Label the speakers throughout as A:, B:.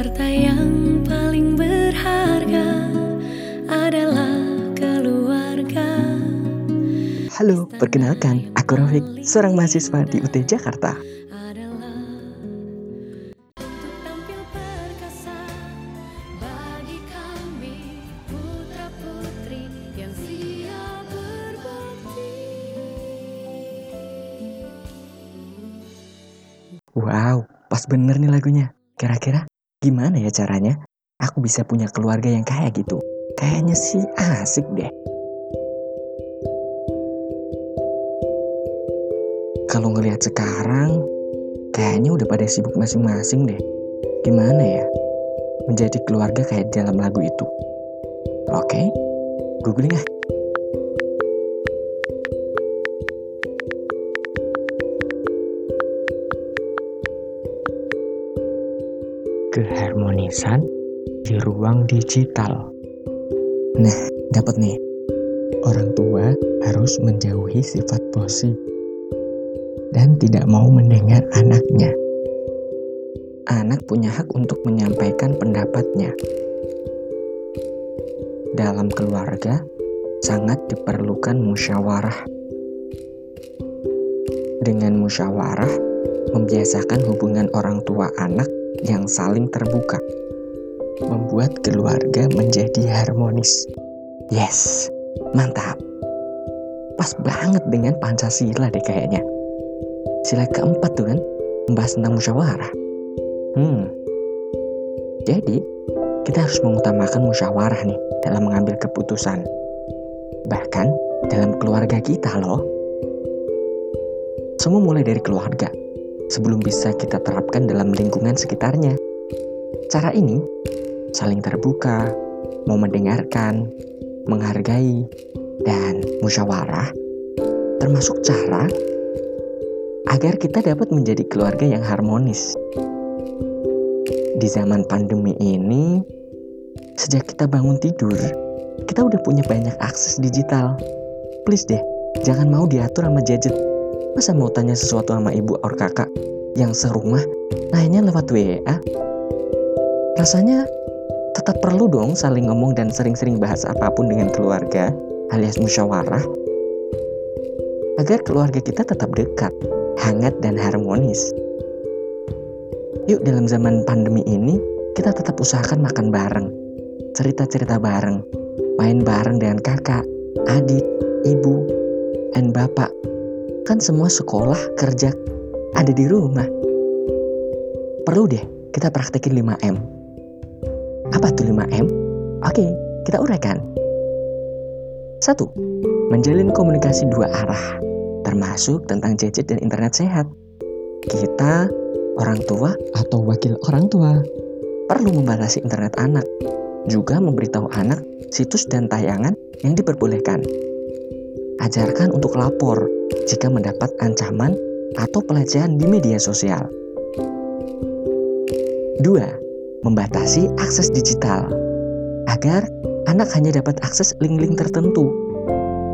A: Harta yang paling berharga adalah keluarga.
B: Halo, perkenalkan, aku Rafiq, seorang mahasiswa di UT Jakarta. Wow, pas bener nih lagunya. Kira-kira gimana ya caranya aku bisa punya keluarga yang kayak gitu? Kayaknya sih asik deh. Kalau ngelihat sekarang, kayaknya udah pada sibuk masing-masing deh. Gimana ya? Menjadi keluarga kayak dalam lagu itu. Oke, googling ah. Keharmonisan di ruang digital. Nah, dapat nih. Orang tua harus menjauhi sifat posik dan tidak mau mendengar anaknya. Anak punya hak untuk menyampaikan pendapatnya. Dalam keluarga, sangat diperlukan musyawarah. Dengan musyawarah, membiasakan hubungan orang tua anak yang saling terbuka, membuat keluarga menjadi harmonis. Yes, mantap. Pas banget dengan Pancasila deh kayaknya. Sila keempat tuh kan, membahas tentang musyawarah. Hmm. Jadi, kita harus mengutamakan musyawarah nih dalam mengambil keputusan. Bahkan dalam keluarga kita loh. Semua mulai dari keluarga sebelum bisa kita terapkan dalam lingkungan sekitarnya. Cara ini saling terbuka, mau mendengarkan, menghargai, dan musyawarah termasuk cara agar kita dapat menjadi keluarga yang harmonis. Di zaman pandemi ini, sejak kita bangun tidur, kita udah punya banyak akses digital. Please deh, jangan mau diatur sama gadget. Masa mau tanya sesuatu sama ibu or kakak yang serumah, nanya lewat WA? Rasanya tetap perlu dong saling ngomong dan sering-sering bahas apa pun dengan keluarga, alias musyawarah, agar keluarga kita tetap dekat, hangat, dan harmonis. Yuk dalam zaman pandemi ini, kita tetap usahakan makan bareng, cerita-cerita bareng, main bareng dengan kakak, adik, ibu, dan bapak. Kan semua sekolah, kerja, ada di rumah. Perlu deh kita praktekin 5M. Apa tuh 5M? Oke, kita uraikan. Satu, menjalin komunikasi dua arah, termasuk tentang gadget dan internet sehat. Kita, orang tua atau wakil orang tua, perlu membatasi internet anak, juga memberitahu anak situs dan tayangan yang diperbolehkan. Ajarkan untuk lapor jika mendapat ancaman atau pelecehan di media sosial. 2. Membatasi akses digital agar anak hanya dapat akses link-link tertentu.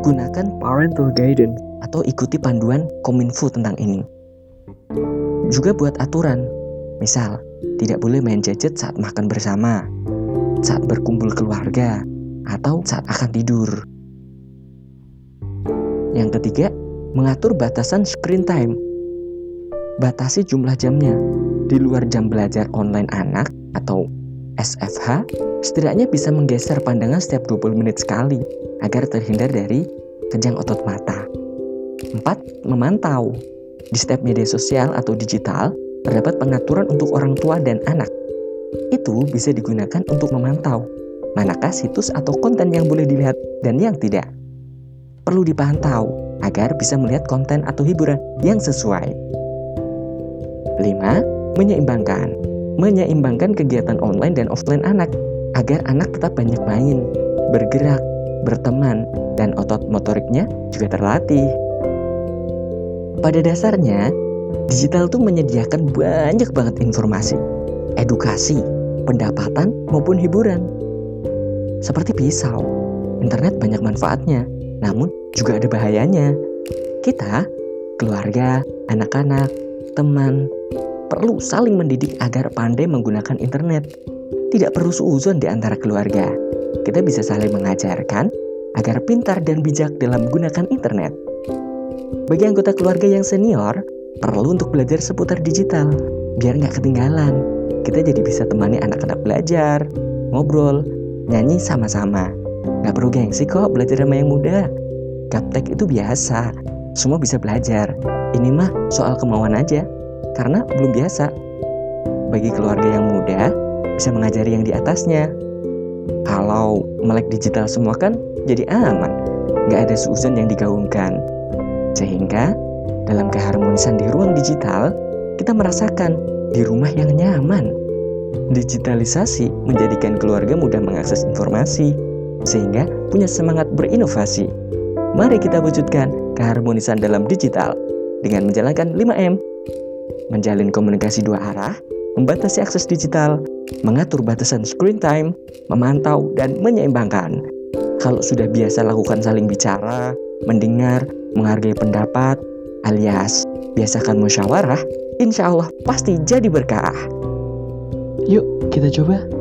B: Gunakan parental guidance atau ikuti panduan Kominfo tentang ini. Juga buat aturan, misal tidak boleh main gadget saat makan bersama, saat berkumpul keluarga, atau saat akan tidur. Yang ketiga, mengatur batasan screen time. Batasi jumlah jamnya. Di luar jam belajar online anak atau SFH, setidaknya bisa menggeser pandangan setiap 20 menit sekali agar terhindar dari kejang otot mata. 4. Memantau. Di setiap media sosial atau digital, terdapat pengaturan untuk orang tua dan anak. Itu bisa digunakan untuk memantau manakah situs atau konten yang boleh dilihat dan yang tidak. Perlu dipantau agar bisa melihat konten atau hiburan yang sesuai. 5. Menyeimbangkan. Menyeimbangkan kegiatan online dan offline anak agar anak tetap banyak main, bergerak, berteman, dan otot motoriknya juga terlatih. Pada dasarnya, digital tuh menyediakan banyak banget informasi, edukasi, pendapatan, maupun hiburan. Seperti pisau, internet banyak manfaatnya, namun juga ada bahayanya. Kita, keluarga, anak-anak, teman, perlu saling mendidik agar pandai menggunakan internet. Tidak perlu suuzon di antara keluarga. Kita bisa saling mengajarkan agar pintar dan bijak dalam menggunakan internet. Bagi anggota keluarga yang senior, perlu untuk belajar seputar digital, biar nggak ketinggalan. Kita jadi bisa temani anak-anak belajar, ngobrol, nyanyi sama-sama. Nggak perlu gengsi kok belajar sama yang muda. Gaptek itu biasa, semua bisa belajar. Ini mah soal kemauan aja, karena belum biasa. Bagi keluarga yang muda, bisa mengajari yang di atasnya. Kalau melek digital semua kan jadi aman, nggak ada suuzon yang digaungkan. Sehingga dalam keharmonisan di ruang digital, kita merasakan di rumah yang nyaman. Digitalisasi menjadikan keluarga mudah mengakses informasi, sehingga punya semangat berinovasi. Mari kita wujudkan keharmonisan dalam digital dengan menjalankan 5M. Menjalin komunikasi dua arah, membatasi akses digital, mengatur batasan screen time, memantau, dan menyeimbangkan. Kalau sudah biasa lakukan saling bicara, mendengar, menghargai pendapat, alias biasakan musyawarah, insya Allah pasti jadi berkah.
C: Yuk, kita coba.